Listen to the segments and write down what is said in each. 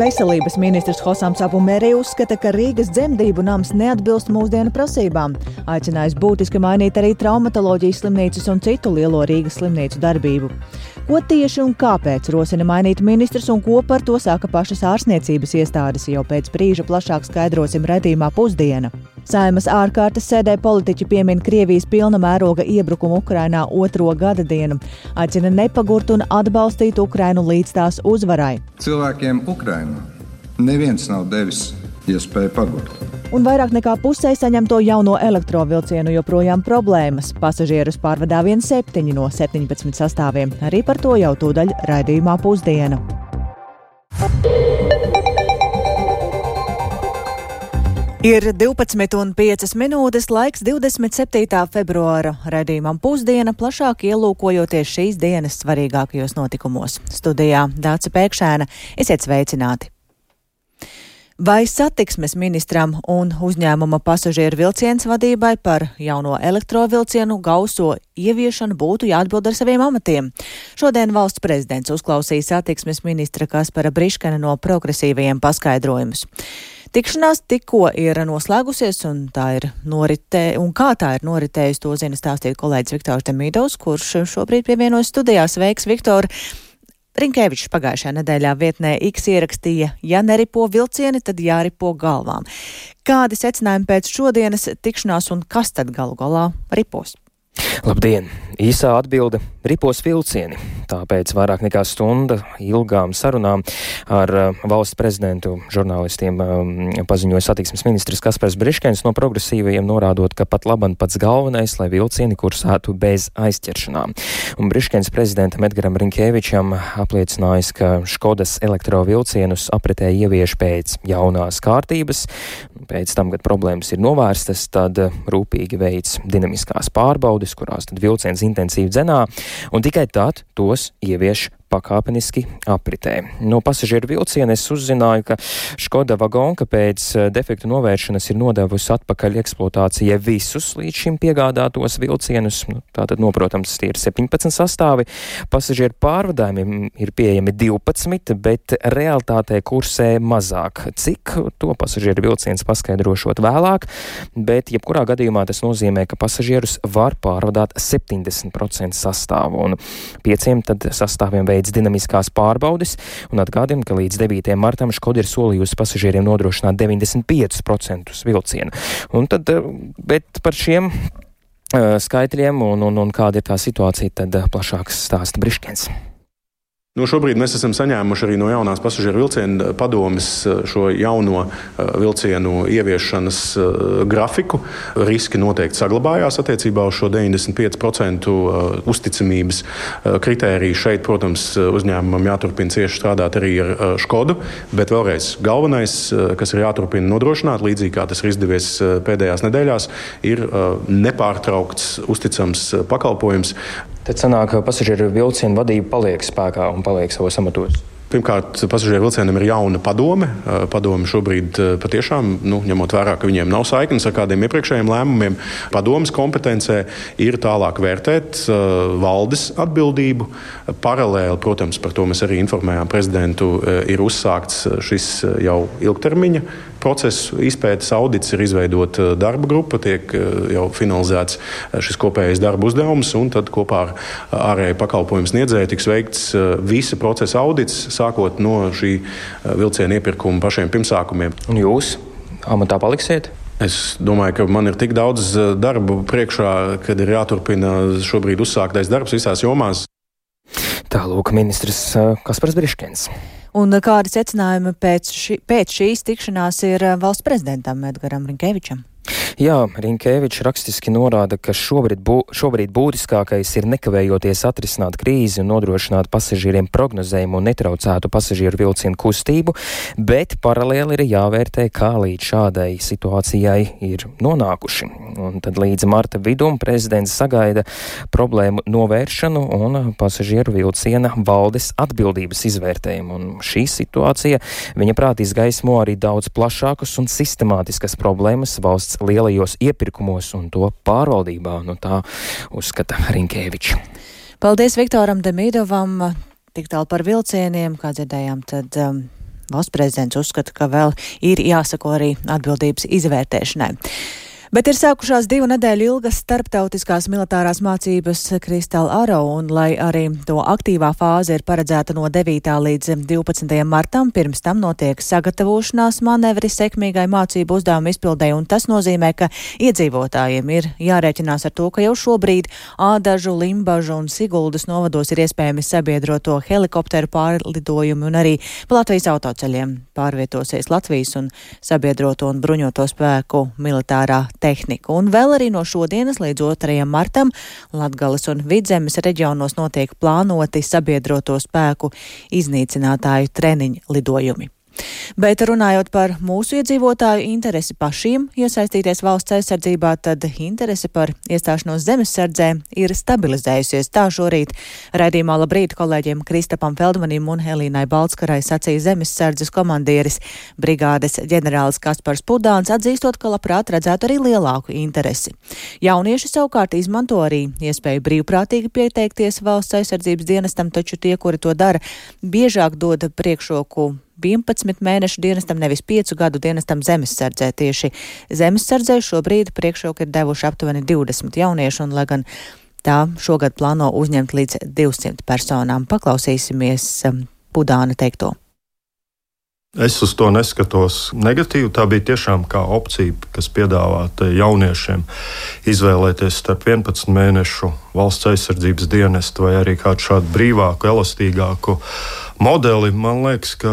Veselības ministrs Hosams Apumēri uzskata, ka Rīgas dzemdību nams neatbilst mūsdienu prasībām. Aicinājis būtiski mainīt arī traumatoloģijas slimnīcas un citu lielo Rīgas slimnīcu darbību. Ko tieši un kāpēc rosina mainīt ministrs un ko par to saka pašas ārstniecības iestādes, jau pēc brīža plašāk skaidrosim redzījumā pusdiena. Saimas ārkārtas sēdē politiķi piemin Krievijas pilna mēroga iebrukumu Ukrainā otro gada dienu, aicina nepagurt un atbalstīt Ukrainu līdz tās uzvarai. Cilvēkiem Ukrainā neviens nav devis iespēju pagurt. Un vairāk nekā pusē saņemto jauno elektrovilcienu joprojām problēmas. Pasažierus pārvadā 1,7 no 17 sastāviem. Arī par to jau tūdaļ raidījumā pusdiena. Ir 12,5 minūtes laiks 27. februāra redzījumam pusdiena, plašāk ielūkojoties šīs dienas svarīgākajos notikumos. Studijā Dāca Pēkšēna, esiet sveicināti! Vai satiksmes ministram un uzņēmuma pasažieru vilciens vadībai par jauno elektrovilcienu gauso ieviešanu būtu jāatbild ar saviem amatiem? Šodien valsts prezidents uzklausīja satiksmes ministra Kaspara Briškana no progresīvajiem paskaidrojumus. Tikšanās tikko ir noslēgusies, un ir noritē, un kā tā ir noritējusi, to zina stāstīt kolēģis Viktors Demīdovs, kurš šobrīd pievienojas studijā. Sveiks, Viktor! Rinkēvičs pagājušajā nedēļā vietnē X ierakstīja, ja neripo vilcieni, tad jāripo galvām. Kādi secinājumi pēc šodienas tikšanās un kas tad galu galā ripos? Labdien! Īsā atbilde - ripos vilcieni. Tāpēc vairāk nekā stunda ilgām sarunām ar uh, valsts prezidentu žurnālistiem um, paziņoja satiksmes ministrs Kaspars Briškens no progresīvajiem, norādot, ka pat laban pats galvenais, lai vilcieni kursētu bez aizķeršanām. Un Briškens prezidentam Edgaram Rinkēvičam apliecinājis, ka Škodas elektrovilcienus apritē ievieš pēc jaunās kārtības, pēc tam, kad problēmas ir novērstas, tad rūpīgi veids dinamiskās pārbaudes, kurās tad vilciens intensīvi dzenā, un tikai tad tos ievieš pakāpeniski apritē. No pasažieru vilciena es uzzināju, ka Škoda vagonka pēc eh, defektu novēršanas ir nodevusi atpakaļ eksploatācijai visus līdz šim piegādātos vilcienus. Nu, tātad, noprotams, tie ir 17 sastāvi. Pasažieru pārvadājumiem ir pieejami 12, bet realtātē kursē mazāk. Cik to pasažieru vilciens paskaidrošot vēlāk, bet jebkurā gadījumā tas nozīmē, ka pasažierus var pārvadāt 70% sastāvu un pieciem tad sastāviem veids veids dinamiskās pārbaudes, un atgādina, ka līdz 9. martam Škoda ir solījusi pasažieriem nodrošināt 95% vilcienu. Un tad, eh, bet par šiem uh, skaitļiem un, un, un kāda ir tā situācija, tad uh, plašāks stāsta Briškens. Nu, šobrīd mēs esam saņēmuši arī no jaunās pasažieru vilciena padomes eh, šo jauno eh, vilcienu ieviešanas eh, grafiku. Riski noteikti saglabājās attiecībā uz šo 95% uzticamības kritēriju. Šeit, protams, uzņēmumam jāturpina cieši strādāt arī ar Škodu, bet vēlreiz galvenais, kas ir jāturpina nodrošināt, līdzīgi kā tas ir izdevies pēdējās nedēļās, ir nepārtraukts, uzticams pakalpojums. Tad sanāk, ka pasažieru vilcienu vadība paliek spēkā un paliek savos amatos. Pirmkārt, pasažieru vilcienam ir jauna padome. Padome šobrīd patiešām, nu, ņemot vērā, ka viņiem nav saiknes ar kādiem iepriekšējiem lēmumiem, padomas kompetencē ir tālāk vērtēt valdes atbildību. Paralēli, protams, par to mēs arī informējām prezidentu, ir uzsākts šis jau ilgtermiņa procesu izpētes audits, ir izveidota darba grupa, tiek jau finalizēts šis kopējais darba uzdevums, un tad kopā ar ārēju pakalpojumu sniedzēju tiks veikts visa procesa audits sākot no šī eh, vilciena iepirkuma pašiem pirmsākumiem. Un jūs amatā paliksiet? Es domāju, ka man ir tik daudz eh, darba priekšā, kad ir jāturpina šobrīd uzsāktais darbs visās jomās. Tālūk, ministrs eh, Kaspars Briškens. Un kādi secinājumi pēc, ši, pēc šīs tikšanās ir valsts prezidentam Edgaram Rinkevičam? Jā, Rinkēvičs rakstiski norāda, ka šobrīd, bū, šobrīd būtiskākais ir nekavējoties atrisināt krīzi un nodrošināt pasažieriem prognozējumu un netraucētu pasažieru vilcienu kustību, bet paralēli ir jāvērtē, kā līdz šādai situācijai ir nonākuši. Un tad līdz marta vidum prezidents sagaida problēmu novēršanu un pasažieru vilciena valdes atbildības izvērtējumu. Un šī situācija, viņa prāt, izgaismo arī daudz plašākas un sistemātiskas problēmas valsts lielajos iepirkumos un to pārvaldībā. Nu, tā uzskata Rinkēvičs. Paldies Viktoram Demīdovam. Tik tālu par vilcieniem, kā dzirdējām, tad um, valsts prezidents uzskata, ka vēl ir jāsako arī atbildības izvērtēšanai. Bet ir sākušās divu nedēļu ilgas starptautiskās militārās mācības Kristāla Aro, un lai arī to aktīvā fāze ir paredzēta no 9. līdz 12. martam, pirms tam notiek sagatavošanās manevri sekmīgai mācību uzdevumu izpildēji, un tas nozīmē, ka iedzīvotājiem ir jārēķinās ar to, ka jau šobrīd Ādažu, Limbažu un Siguldas novados ir iespējami sabiedroto helikopteru pārlidojumi un arī pa Latvijas autoceļiem pārvietosies Latvijas un sabiedroto un bruņoto spēku militārā tehniku. Un vēl arī no šodienas līdz 2. martam Latgales un Vidzemes reģionos notiek plānoti sabiedroto spēku iznīcinātāju treniņu lidojumi. Bet runājot par mūsu iedzīvotāju interesi pašiem iesaistīties valsts aizsardzībā, tad interese par iestāšanos zemesardzē ir stabilizējusies. Tā šorīt raidījumā labrīt kolēģiem Kristapam Feldmanim un Helīnai Balskarai sacīja zemesardzes komandieris brigādes ģenerālis Kaspars Pudāns, atzīstot, ka labprāt redzētu arī lielāku interesi. Jaunieši savukārt izmanto arī iespēju brīvprātīgi pieteikties valsts aizsardzības dienestam, taču tie, kuri to dara, biežāk dod priekšroku 11 mēnešu dienestam, nevis 5 gadu dienestam zemesardzē. Tieši zemesardzē šobrīd priekšroku ir devuši aptuveni 20 jauniešu, un lai gan tā šogad plāno uzņemt līdz 200 personām, paklausīsimies um, Pudāna teikto. Es uz to neskatos negatīvi. Tā bija tiešām kā opcija, kas piedāvāta jauniešiem izvēlēties starp 11 mēnešu valsts aizsardzības dienestu vai arī kādu šādu brīvāku, elastīgāku modeli. Man liekas, ka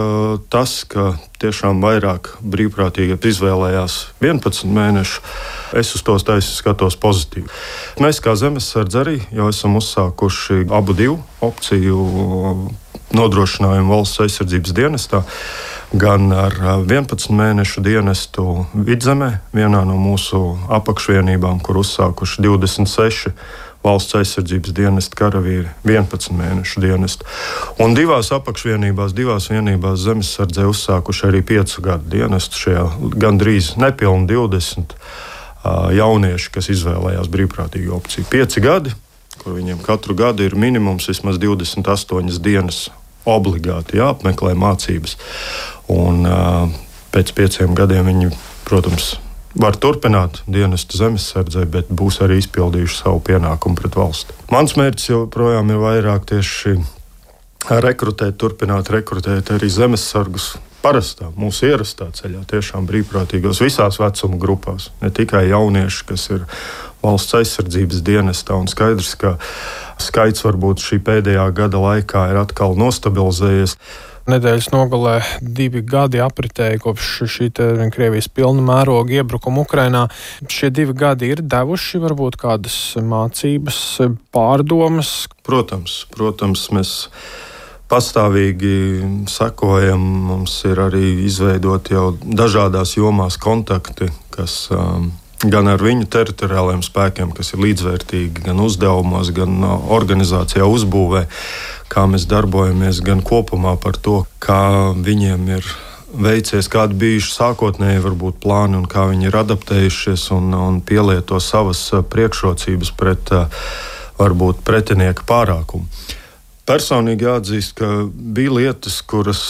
tas, ka tiešām vairāk brīvprātīgi izvēlējās 11 mēnešu, es uz tos taisnu skatos pozitīvi. Mēs kā zemesardze arī jau esam uzsākuši abu divu opciju nodrošinājumu valsts aizsardzības dienestā gan ar 11 mēnešu dienestu vidzemē, vienā no mūsu apakšvienībām, kur uzsākuši 26 valsts aizsardzības dienesta karavīri 11 mēnešu dienestu. Un divās apakšvienībās, divās vienībās zemesardzē uzsākuši arī 5 gadu dienestu. Šajā gandrīz nepilni 20 uh, jaunieši, kas izvēlējās brīvprātīgu opciju. 5 gadi, kur viņiem katru gadu ir minimums vismaz 28 dienas obligāti jāapmeklē mācības. Un, pēc pieciem gadiem viņi, protams, var turpināt dienestu zemesardzē, bet būs arī izpildījuši savu pienākumu pret valsti. Mans mērķis joprojām ir vairāk tieši rekrutēt, turpināt rekrutēt arī zemesargus. Parastā, mūsu ierastā ceļā, tiešām brīvprātīgos visās vecuma grupās. Ne tikai jaunieši, kas ir valsts aizsardzības dienestā, un skaidrs, ka skaits varbūt šī pēdējā gada laikā ir atkal nostabilizējies. Nedēļas nogalē divi gadi apritēja kopš šī Krievijas pilna mēroga iebrukuma Ukrainā. Šie divi gadi ir devuši varbūt kādas mācības, pārdomas. Protams, protams mēs pastāvīgi sekojam. Mums ir arī izveidoti jau dažādās jomās kontakti, kas um, gan ar viņu teritoriālajiem spēkiem, kas ir līdzvērtīgi gan uzdevumos, gan uh, organizācijā uzbūvē, kā mēs darbojamies, gan kopumā par to, kā viņiem ir veicies, kādi bijuši sākotnēji varbūt plāni un kā viņi ir adaptējušies un, un pielieto savas uh, priekšrocības pret uh, varbūt pretinieka pārākumu. Personīgi jāatzīst, ka bija lietas, kuras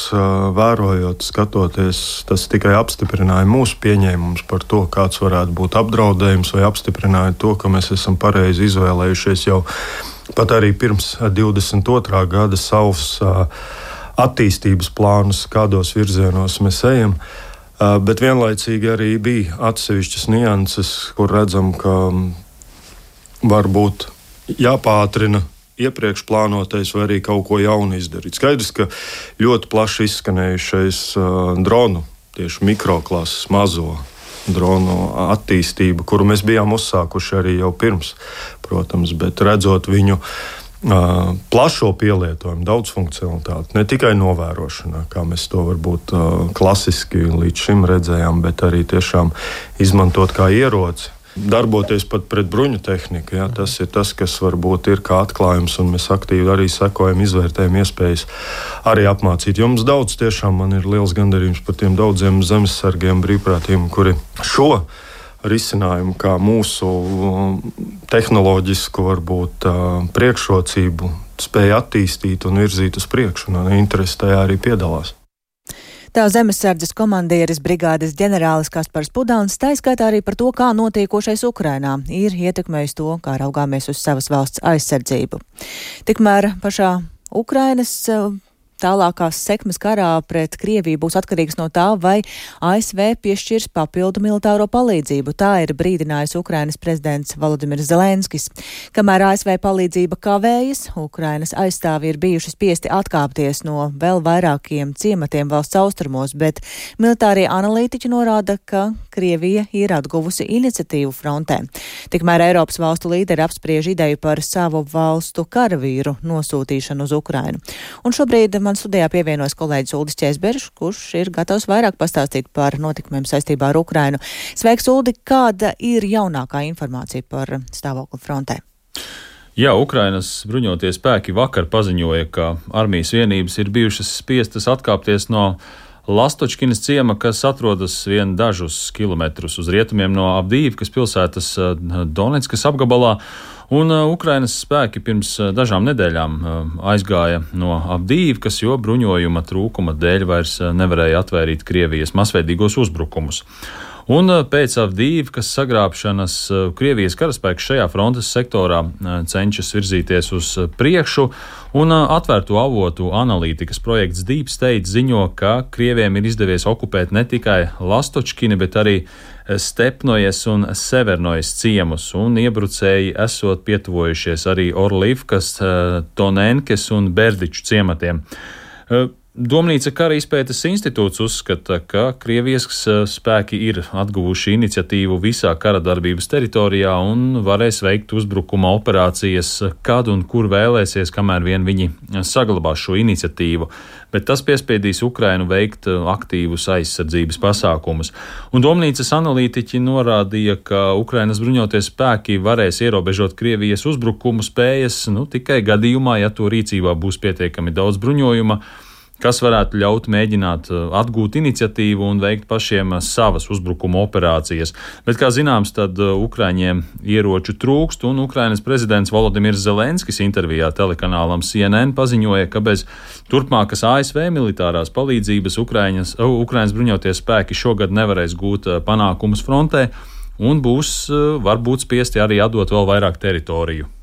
vērojot, skatoties, tas tikai apstiprināja mūsu pieņēmumus par to, kāds varētu būt apdraudējums, vai apstiprināja to, ka mēs esam pareizi izvēlējušies jau pat arī pirms 22. gada savus attīstības plānus, kādos virzienos mēs ejam. Bet vienlaicīgi arī bija atsevišķas nianses, kur redzam, ka varbūt jāpātrina iepriekš plānotais, vai arī kaut ko jaunu izdarīt. Skaidrs, ka ļoti plaši izskanējušais uh, dronu, tieši mikroklases mazo dronu attīstību, kuru mēs bijām uzsākuši arī jau pirms, protams, bet redzot viņu. Uh, plašo pielietojumu, daudzfunkcionalitāti, ne tikai novērošanā, kā mēs to varbūt uh, klasiski līdz šim redzējām, bet arī tiešām izmantot kā ieroci darboties pat pret bruņu tehniku. Ja? Tas ir tas, kas varbūt ir kā atklājums, un mēs aktīvi arī sekojam, izvērtējam iespējas arī apmācīt. Jo mums daudz, tiešām man ir liels gandarījums par tiem daudziem zemesargiem, brīvprātīgiem, kuri šo risinājumu, kā mūsu um, tehnoloģisku varbūt, uh, priekšrocību, spēja attīstīt un virzīt uz priekšu, un interesi tajā arī piedalās. Tā zemesardzes komandieris brigādes ģenerālis Kaspars Pudāns taiskaitā arī par to, kā notiekošais Ukrainā ir ietekmējis to, kā raugāmies uz savas valsts aizsardzību. Tikmēr pašā Ukrainas Tālākās sekmes karā pret Krieviju būs atkarīgs no tā, vai ASV piešķirs papildu militāro palīdzību. Tā ir brīdinājis Ukrainas prezidents Volodimirs Zelenskis. Kamēr ASV palīdzība kavējas, Ukrainas aizstāvi ir bijuši spiesti atkāpties no vēl vairākiem ciematiem valsts austrumos, bet militārie analītiķi norāda, ka Krievija ir atguvusi iniciatīvu frontē. Tikmēr Eiropas valstu līderi apspriež ideju par savu valstu karavīru nosūtīšanu uz Ukrainu. Un šobrīd man studijā pievienojas kolēģis Uldis Čēsberšs, kurš ir gatavs vairāk pastāstīt par notikumiem saistībā ar Ukrainu. Sveiks, Uldi! Kāda ir jaunākā informācija par stāvokli frontē? Jā, Ukrainas bruņotie spēki vakar paziņoja, ka armijas vienības ir bijušas spiestas atkāpties no Lastočkinas ciema, kas atrodas vien dažus kilometrus uz rietumiem no Abdīvkas pilsētas Donetskas apgabalā. Un uh, Ukrainas spēki pirms uh, dažām nedēļām uh, aizgāja no Abdīvkas, jo bruņojuma trūkuma dēļ vairs nevarēja atvērīt Krievijas masveidīgos uzbrukumus. Un pēc Avdīvkas sagrābšanas Krievijas karaspēks šajā frontes sektorā cenšas virzīties uz priekšu, un atvērto avotu analītikas projekts Deep State ziņo, ka Krieviem ir izdevies okupēt ne tikai Lastočkini, bet arī Stepnojas un Severnojas ciemus, un iebrucēji esot pietuvojušies arī Orlīvkas, eh, Tonenkes un Berdiču ciematiem. Domnīca kara izpētes institūts uzskata, ka Krievijas eh, spēki ir atguvuši iniciatīvu visā kara darbības teritorijā un varēs veikt uzbrukuma operācijas, kad un kur vēlēsies, kamēr vien viņi saglabās šo iniciatīvu. Bet tas piespiedīs Ukrainu veikt eh, aktīvus aizsardzības pasākumus. Un Domnīcas analītiķi norādīja, ka Ukrainas bruņoties spēki varēs ierobežot Krievijas uzbrukumu spējas nu, tikai gadījumā, ja to rīcībā būs pietiekami daudz bruņojuma kas varētu ļaut mēģināt uh, atgūt iniciatīvu un veikt pašiem uh, savas uzbrukuma operācijas. Bet, kā zināms, tad uh, Ukraiņiem ieroču trūkst, un Ukrainas prezidents Volodimirs Zelenskis intervijā telekanālam CNN paziņoja, ka bez turpmākas ASV militārās palīdzības Ukraiņas, Ukrainas bruņoties spēki šogad nevarēs gūt panākumus frontē un būs varbūt spiesti arī atdot vēl vairāk teritoriju.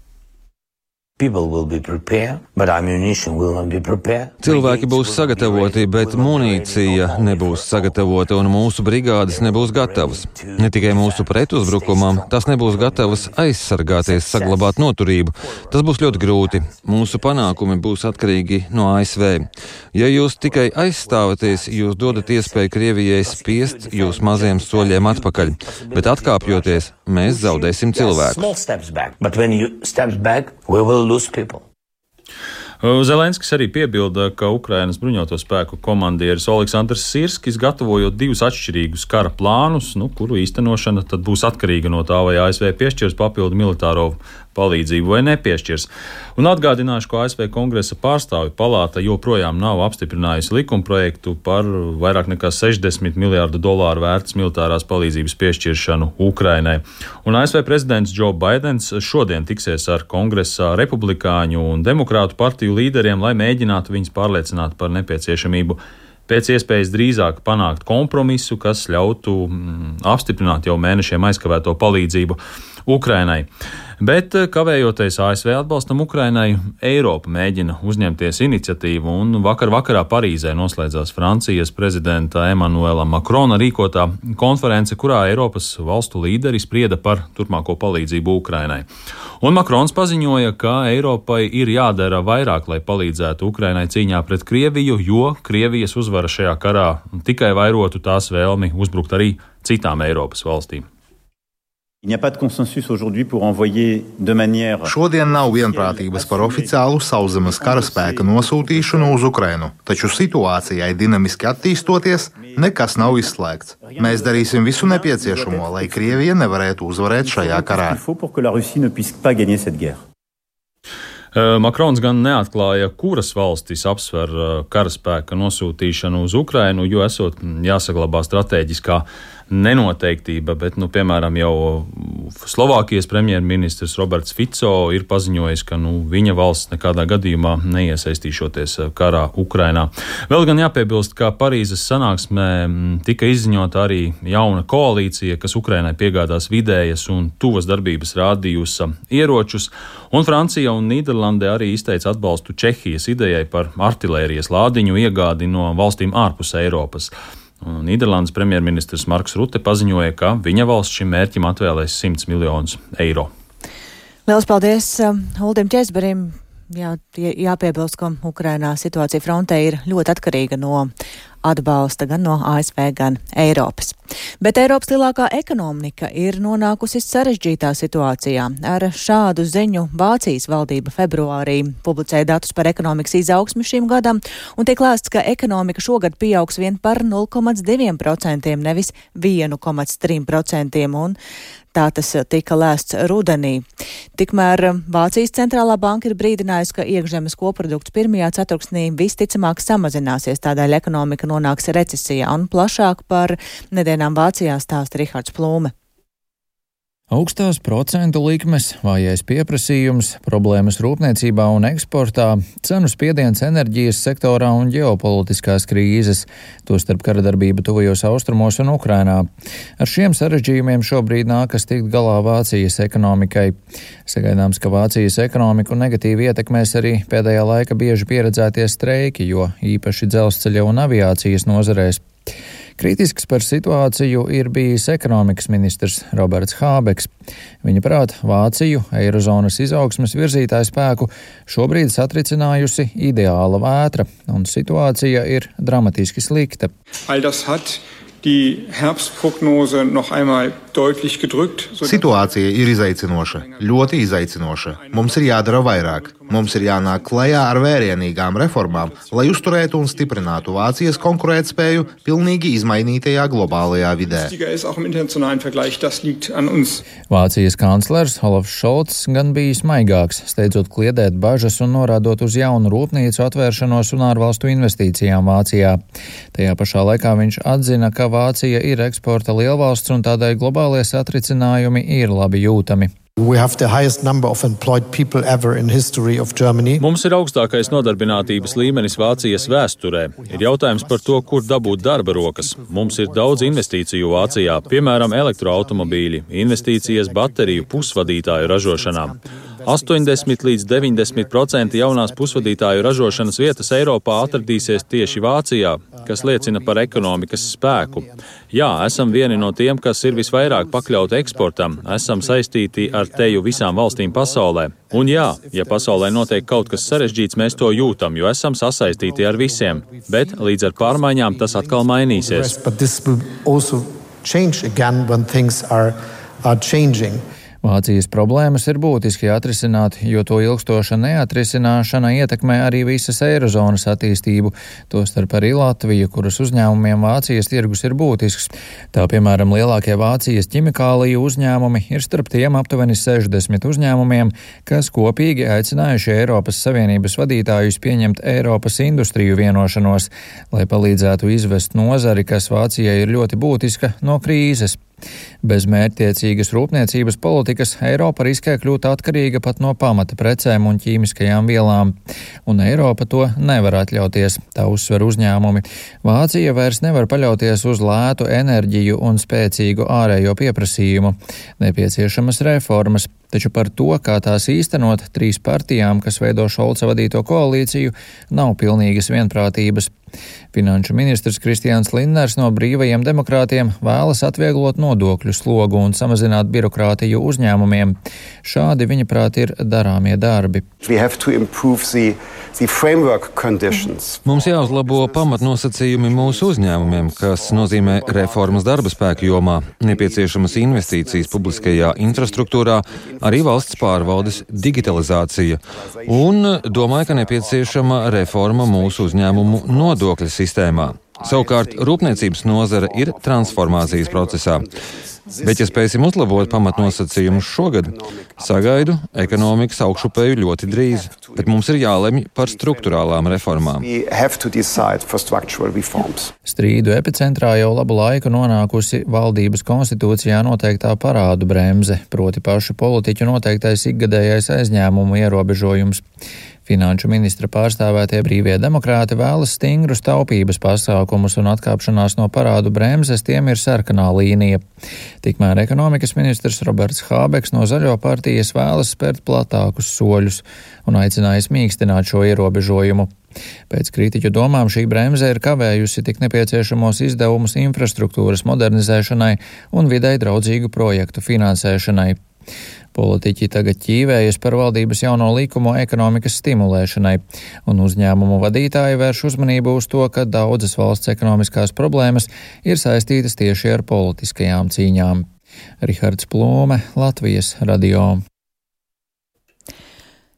Cilvēki būs sagatavoti, bet munīcija nebūs sagatavota un mūsu brigādes nebūs gatavas. Ne tikai mūsu pretuzbrukumam, tās nebūs gatavas aizsargāties, saglabāt noturību. Tas būs ļoti grūti. Mūsu panākumi būs atkarīgi no ASV. Ja jūs tikai aizstāvaties, jūs dodat iespēju Krievijai spiest jūs maziem soļiem atpakaļ, bet atkāpjoties, mēs zaudēsim cilvēkus will lose people. Zelenskis arī piebilda, ka Ukrainas bruņoto spēku komandieris Aleksandrs Sirskis gatavojot divus atšķirīgus kara plānus, nu, kuru īstenošana būs atkarīga no tā, vai ASV piešķirs papildu militāro palīdzību vai nepiešķirs. Un atgādināšu, ka ASV kongresa pārstāvju palāta joprojām nav apstiprinājusi likumprojektu par vairāk nekā 60 miljārdu dolāru vērtas militārās palīdzības piešķiršanu Ukrainai. Un ASV prezidents Joe Bidenis šodien tiksies ar kongresa republikāņu un demokrātu partiju līderiem, lai mēģinātu viņus pārliecināt par nepieciešamību pēc iespējas drīzāk panākt kompromisu, kas ļautu mm, apstiprināt jau mēnešiem aizkavēto palīdzību Ukrainai. Bet eh, kavējoties ASV atbalstam Ukrainai, Eiropa mēģina uzņemties iniciatīvu, un vakar vakarā Parīzē noslēdzās Francijas prezidenta Emanuela Makrona rīkotā konference, kurā Eiropas valstu līderi sprieda par turpmāko palīdzību Ukrainai. Un Makrons paziņoja, ka Eiropai ir jādara vairāk, lai palīdzētu Ukrainai cīņā pret Krieviju, jo Krievijas uzvara šajā karā tikai vairotu tās vēlmi uzbrukt arī citām Eiropas valstīm. Šodien nav vienprātības par oficiālu sauszemes karaspēka nosūtīšanu uz Ukrainu, taču situācijai dinamiski attīstoties, nekas nav izslēgts. Mēs darīsim visu nepieciešamo, lai Krievija nevarētu uzvarēt šajā karā. Makrons gan neatklāja, kuras valstis apsver karaspēka nosūtīšanu uz Ukrainu, jo esot jāsaglabā strateģiskā nenoteiktība, bet, nu, piemēram, jau Slovākijas premjerministrs Roberts Fico ir paziņojis, ka nu, viņa valsts nekādā gadījumā neiesaistīšoties karā Ukrainā. Vēl gan jāpiebilst, ka Parīzes sanāksmē tika izziņota arī jauna koalīcija, kas Ukrainai piegādās vidējas un tuvas darbības rādījusa ieročus, un Francija un Nīderlande arī izteica atbalstu Čehijas idejai par artilērijas lādiņu iegādi no valstīm ārpus Eiropas. Nīderlandes premjerministrs Marks Rutte paziņoja, ka viņa valsts šim mērķim atvēlēs 100 miljonus eiro. Lielas paldies uh, Uldim Česberim! Jā, jāpiebilst, ka Ukrainā situācija frontē ir ļoti atkarīga no atbalsta gan no ASV, gan Eiropas. Bet Eiropas lielākā ekonomika ir nonākusi sarežģītā situācijā. Ar šādu ziņu Vācijas valdība februārī publicēja datus par ekonomikas izaugsmi šim gadam, un tiek lēsts, ka ekonomika šogad pieaugs vien par 0,2%, nevis 1,3%, un Tā tas tika lēsts rudenī. Tikmēr Vācijas centrālā banka ir brīdinājusi, ka iekšzemes koprodukts pirmajā ceturksnī visticamāk samazināsies, tādēļ ekonomika nonāks recesijā un plašāk par nedēļām Vācijā stāsta Rihards Plūme. Augstās procentu likmes, vājais pieprasījums, problēmas rūpniecībā un eksportā, cenu spiediens enerģijas sektorā un ģeopolitiskās krīzes, tostarp karadarbība tuvajos austrumos un Ukrainā. Ar šiem sarežģījumiem šobrīd nākas tikt galā Vācijas ekonomikai. Sagaidāms, ka Vācijas ekonomiku negatīvi ietekmēs arī pēdējā laika bieži pieredzētie streiki, jo īpaši dzelzceļa un aviācijas nozarēs. Kritisks par situāciju ir bijis ekonomikas ministrs Roberts Hābeks. Viņa prāt, Vāciju eirozonas izaugsmas virzītāju spēku šobrīd satricinājusi ideāla vētra, un situācija ir dramatiski slikta. All das hat die Herbstprognose noch einmal deutlich gedrückt. Situācija ir izaicinoša, ļoti izaicinoša. Mums ir jādara vairāk. Mums ir jānāk klajā ar vērienīgām reformām, lai uzturētu un stiprinātu Vācijas konkurētspēju pilnīgi izmainītajā globālajā vidē. Vācijas kanclers Olafs Šolts gan bija smaigāks, steidzot kliedēt bažas un norādot uz jaunu rūpnīcu atvēršanos un ārvalstu investīcijām Vācijā. Tajā pašā laikā viņš atzina, ka Vācija ir eksporta lielvalsts un tādēļ globālie satricinājumi ir labi jūtami. Mums ir augstākais nodarbinātības līmenis Vācijas vēsturē. Ir jautājums par to, kur dabūt darba rokas. Mums ir daudz investīciju Vācijā, piemēram, elektroautomobīļi, investīcijas bateriju pusvadītāju ražošanā. 80 līdz 90% jaunās pusvadītāju ražošanas vietas Eiropā atradīsies tieši Vācijā, kas liecina par ekonomikas spēku. Jā, esam vieni no tiem, kas ir visvairāk pakļauti eksportam, esam saistīti ar teju visām valstīm pasaulē. Un jā, ja pasaulē notiek kaut kas sarežģīts, mēs to jūtam, jo esam sasaistīti ar visiem. Bet līdz ar pārmaiņām tas atkal mainīsies. Again when things are, are changing. Vācijas problēmas ir būtiski atrisināt, jo to ilgstoša neatrisināšana ietekmē arī visas eirozonas attīstību, tostarp arī Latviju, kuras uzņēmumiem Vācijas tirgus ir būtisks. Tā piemēram, lielākie Vācijas ķimikāliju uzņēmumi ir starp tiem aptuveni 60 uzņēmumiem, kas kopīgi aicinājuši Eiropas Savienības vadītājus pieņemt Eiropas industriju vienošanos, lai palīdzētu izvest nozari, kas Vācijai ir ļoti būtiska, no krīzes. Bez mērķtiecīgas rūpniecības politikas Eiropa riskē kļūt atkarīga pat no pamata precēm un ķīmiskajām vielām, un Eiropa to nevar atļauties, tā uzsver uzņēmumi. Vācija vairs nevar paļauties uz lētu enerģiju un spēcīgu ārējo pieprasījumu. Nepieciešamas reformas. Taču par to, kā tās īstenot, trīs partijām, kas veido Šolca vadīto koalīciju, nav pilnīgas vienprātības. Finanšu ministrs Kristians Linners no brīvajiem demokrātiem vēlas atvieglot nodokļu slogu un samazināt birokrātiju uzņēmumiem. Šādi, viņa prāt, ir darāmie darbi. Mums jāuzlabo pamatnosacījumi mūsu uzņēmumiem, kas nozīmē reformas darba spēku jomā, nepieciešamas investīcijas publiskajā infrastruktūrā, arī valsts pārvaldes digitalizācija. Un domāju, ka nepieciešama reforma mūsu uzņēmumu nodokļu sistēmā. Savukārt rūpniecības nozara ir transformācijas procesā. Bet, ja spēsim uzlabot pamatnosacījumus šogad, sagaidu ekonomikas augšupēju ļoti drīz. Bet mums ir jālemj par struktūrālām reformām. Strīdu epicentrā jau labu laiku nonākusi valdības konstitūcijā noteiktā parādu bremze, proti pašu politiķu noteiktais ikgadējais aizņēmumu ierobežojums. Finanšu ministra pārstāvētie brīvie demokrāti vēlas stingrus taupības pasākumus un atkāpšanās no parādu bremzes tiem ir sarkanā līnija. Tikmēr ekonomikas ministrs Roberts Hābeks no Zaļo partijas vēlas spērt platākus soļus un aicinājis mīkstināt šo ierobežojumu. Pēc kritiķu domām šī bremze ir kavējusi tik nepieciešamos izdevumus infrastruktūras modernizēšanai un videi draudzīgu projektu finansēšanai. Politiķi tagad ķīvējas par valdības jauno likumu ekonomikas stimulēšanai, un uzņēmumu vadītāji vērš uzmanību uz to, ka daudzas valsts ekonomiskās problēmas ir saistītas tieši ar politiskajām cīņām. Rihards Plūme, Latvijas radio.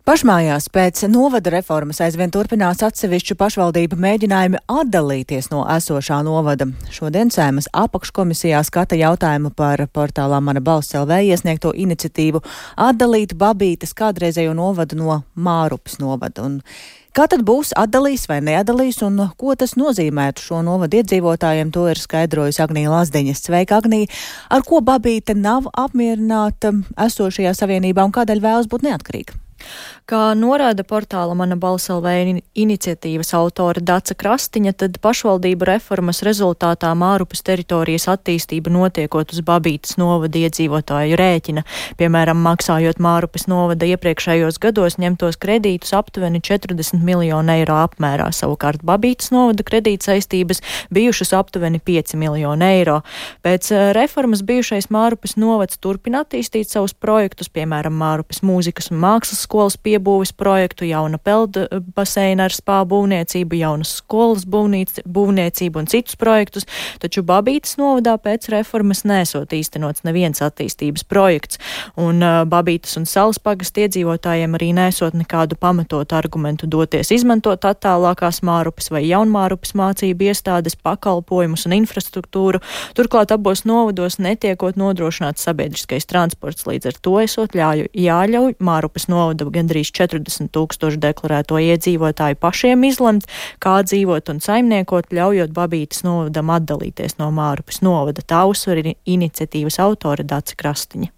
Pašmājās pēc novada reformas aizvien turpinās atsevišķu pašvaldību mēģinājumi atdalīties no esošā novada. Šodien Sēmas apakškomisijā skata jautājumu par portālā Mana balss LV iesniegto iniciatīvu atdalīt Babītes kādreizējo novadu no Mārupas novada. Un Kā tad būs atdalīs vai neatdalīs un ko tas nozīmētu šo novadu iedzīvotājiem, to ir skaidrojusi Agnija Lazdeņas. Sveika, Agnija! Ar ko Babīte nav apmierināta esošajā savienībā un kādēļ vēlas būt neatkarīga? Kā norāda portāla Mana balsa LV iniciatīvas autora Daca Krastiņa, tad pašvaldību reformas rezultātā Mārupas teritorijas attīstība notiekot uz Babītas novada iedzīvotāju rēķina. Piemēram, maksājot Mārupas novada iepriekšējos gados ņemtos kredītus aptuveni 40 miljonu eiro apmērā. Savukārt Babītas novada kredīt saistības bijušas aptuveni 5 miljonu eiro. Pēc eh, reformas bijušais Mārupas novads turpina attīstīt savus projektus, piemēram, Mārupas mūzikas un mākslas skolas pieejamību iebūves projektu, jauna pelda eh, baseina ar spā būvniecību, jaunas skolas būvnīc, būvniecību un citus projektus, taču Babītas novadā pēc reformas nesot īstenots neviens attīstības projekts, un uh, Babītas un Salas pagastu iedzīvotājiem arī nesot nekādu pamatotu argumentu doties izmantot attālākās Mārupas vai Jaunmārupas mācību iestādes pakalpojumus un infrastruktūru. Turklāt abos novados netiekot nodrošināts sabiedriskais transports, līdz ar to esot ļauj, jāļauj Mārupas novada gandrīz gandrīz 40 tūkstoši deklarēto iedzīvotāju pašiem izlemt, kā dzīvot un saimniekot, ļaujot Babītas novadam atdalīties no Mārupas novada. Tā uzsver iniciatīvas autore Dāca Krastiņa.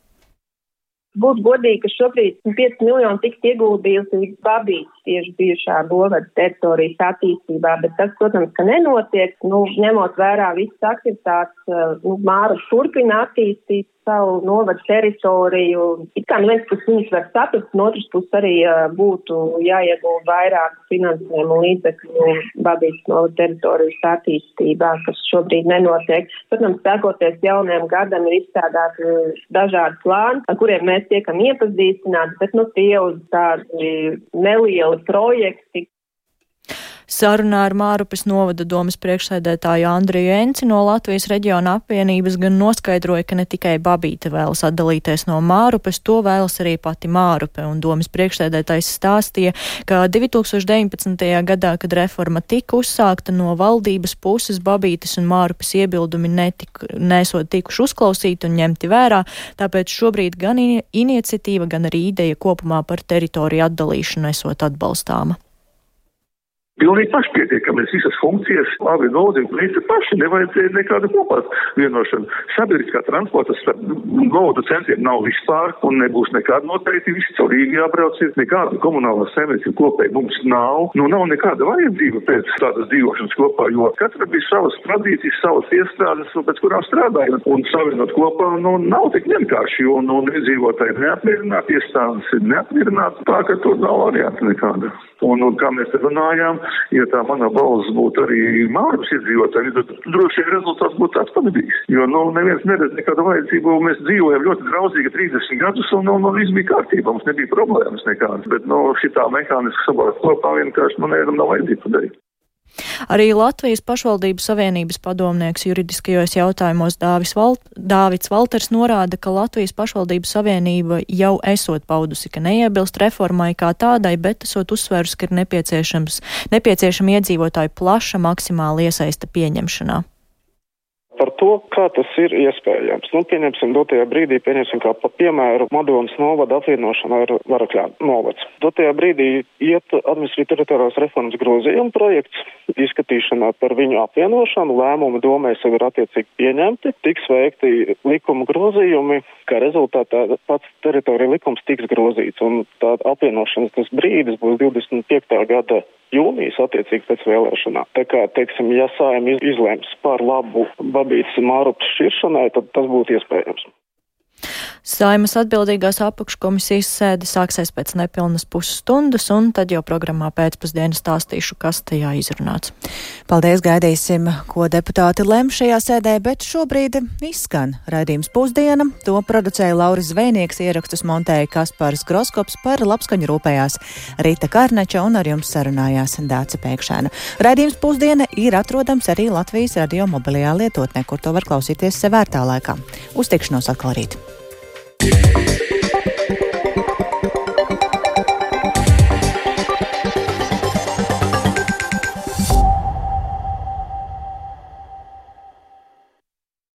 Būtu godīgi, ka šobrīd 5 miljoni tiks ieguldījusi Babītas tieši bijušā Govada teritorijas attīstībā, bet tas, protams, ka nenotiek, nu, ņemot vērā visas aktivitātes, nu, Māra turpina attīstīt savu novadu teritoriju. It kā no vienas puses viņas var saprast, no otras puses arī uh, būtu jāiegūst vairāk finansējumu līdzekļu Babijas novada teritorijas attīstībā, kas šobrīd nenotiek. Protams, sākoties jaunajam gadam ir izstrādāti dažādi plāni, ar kuriem mēs tiekam iepazīstināti, bet nu tie uz tādi nelieli projekti, Sarunā ar Mārupes novada domas priekšsēdētāju Andriju Enci no Latvijas reģiona apvienības gan noskaidroja, ka ne tikai Babīte vēlas atdalīties no Mārupes, to vēlas arī pati Mārupe, un domas priekšsēdētājs stāstīja, ka 2019. gadā, kad reforma tika uzsākta no valdības puses, Babītes un Mārupes iebildumi netik, nesot tikuši uzklausīti un ņemti vērā, tāpēc šobrīd gan iniciatīva, gan arī ideja kopumā par teritoriju atdalīšanu esot atbalstāma. Pilnīgi pašpietiekamies visas funkcijas, labi nodokļi, līdz paši nevajadzēja nekādu kopā vienošanu. Sabiedriskā transporta starp naudu centriem nav vispār un nebūs nekāda noteikti, visi caur Rīgu jābrauc, ir nekāda komunālā saimniecība kopēji mums nav. Nu, nav nekāda vajadzība pēc tādas dzīvošanas kopā, jo katra bija savas tradīcijas, savas iestrādes, pēc kurām strādāja. Un savienot kopā, nu, nav tik vienkārši, jo, nu, iedzīvotāji ir neapmierināti, iestādes ir neapmierināti, tā ka tur nav varianta nekāda. Un, un kā mēs runājām, ja tā mana balss būtu arī Māras iedzīvotāji, tad droši vien rezultāts būtu tāds pat bijis. Jo, nu, neviens neredz nekādu vajadzību, mēs dzīvojam ļoti draudzīgi 30 gadus, un, nu, nu, viss bija kārtībā, mums nebija problēmas nekādas, bet, nu, šitā mehāniski sabāzt kopā vienkārši, nu, nevienam nav vajadzību padarīt. Arī Latvijas pašvaldību savienības padomnieks juridiskajos jautājumos Dāvis Valt, Dāvids Valters norāda, ka Latvijas pašvaldību savienība jau esot paudusi, ka neiebilst reformai kā tādai, bet esot uzsvērus, ka ir nepieciešama iedzīvotāju plaša maksimāla iesaista pieņemšanā par to, kā tas ir iespējams. Nu, pieņemsim dotajā brīdī, pieņemsim kā pa piemēru Madonas novada apvienošana ar Varakļā novads. Dotajā brīdī iet administratīvi teritoriālās reformas grozījuma projekts izskatīšanā par viņu apvienošanu, lēmumu domē jau ir attiecīgi pieņemti, tiks veikti likuma grozījumi, kā rezultātā pats teritorija likums tiks grozīts, un tā apvienošanas tas brīdis būs 25. gada jūnijas attiecīgi pēc vēlēšanām. Tā kā, teiksim, ja sājumi izlems par labu babītas mārupas šķiršanai, tad tas būtu iespējams. Saimas atbildīgās apakškomisijas sēde sāksies pēc nepilnas pusstundas, un tad jau programmā pēcpusdienā stāstīšu, kas tajā izrunāts. Paldies, gaidīsim, ko deputāti lem šajā sēdē, bet šobrīd izskan raidījums pusdiena. To producēja Lauris Zvēnieks, ierakstus montēja Kaspars Groskops par labskaņu rūpējās Rīta Kārneča un ar jums sarunājās Dāca Pēkšēna. Raidījums pusdiena ir atrodams arī Latvijas radio mobilajā lietotnē, kur to var klausīties sevērtā laikā. Uz tikšanos atkal rīt! Yeah.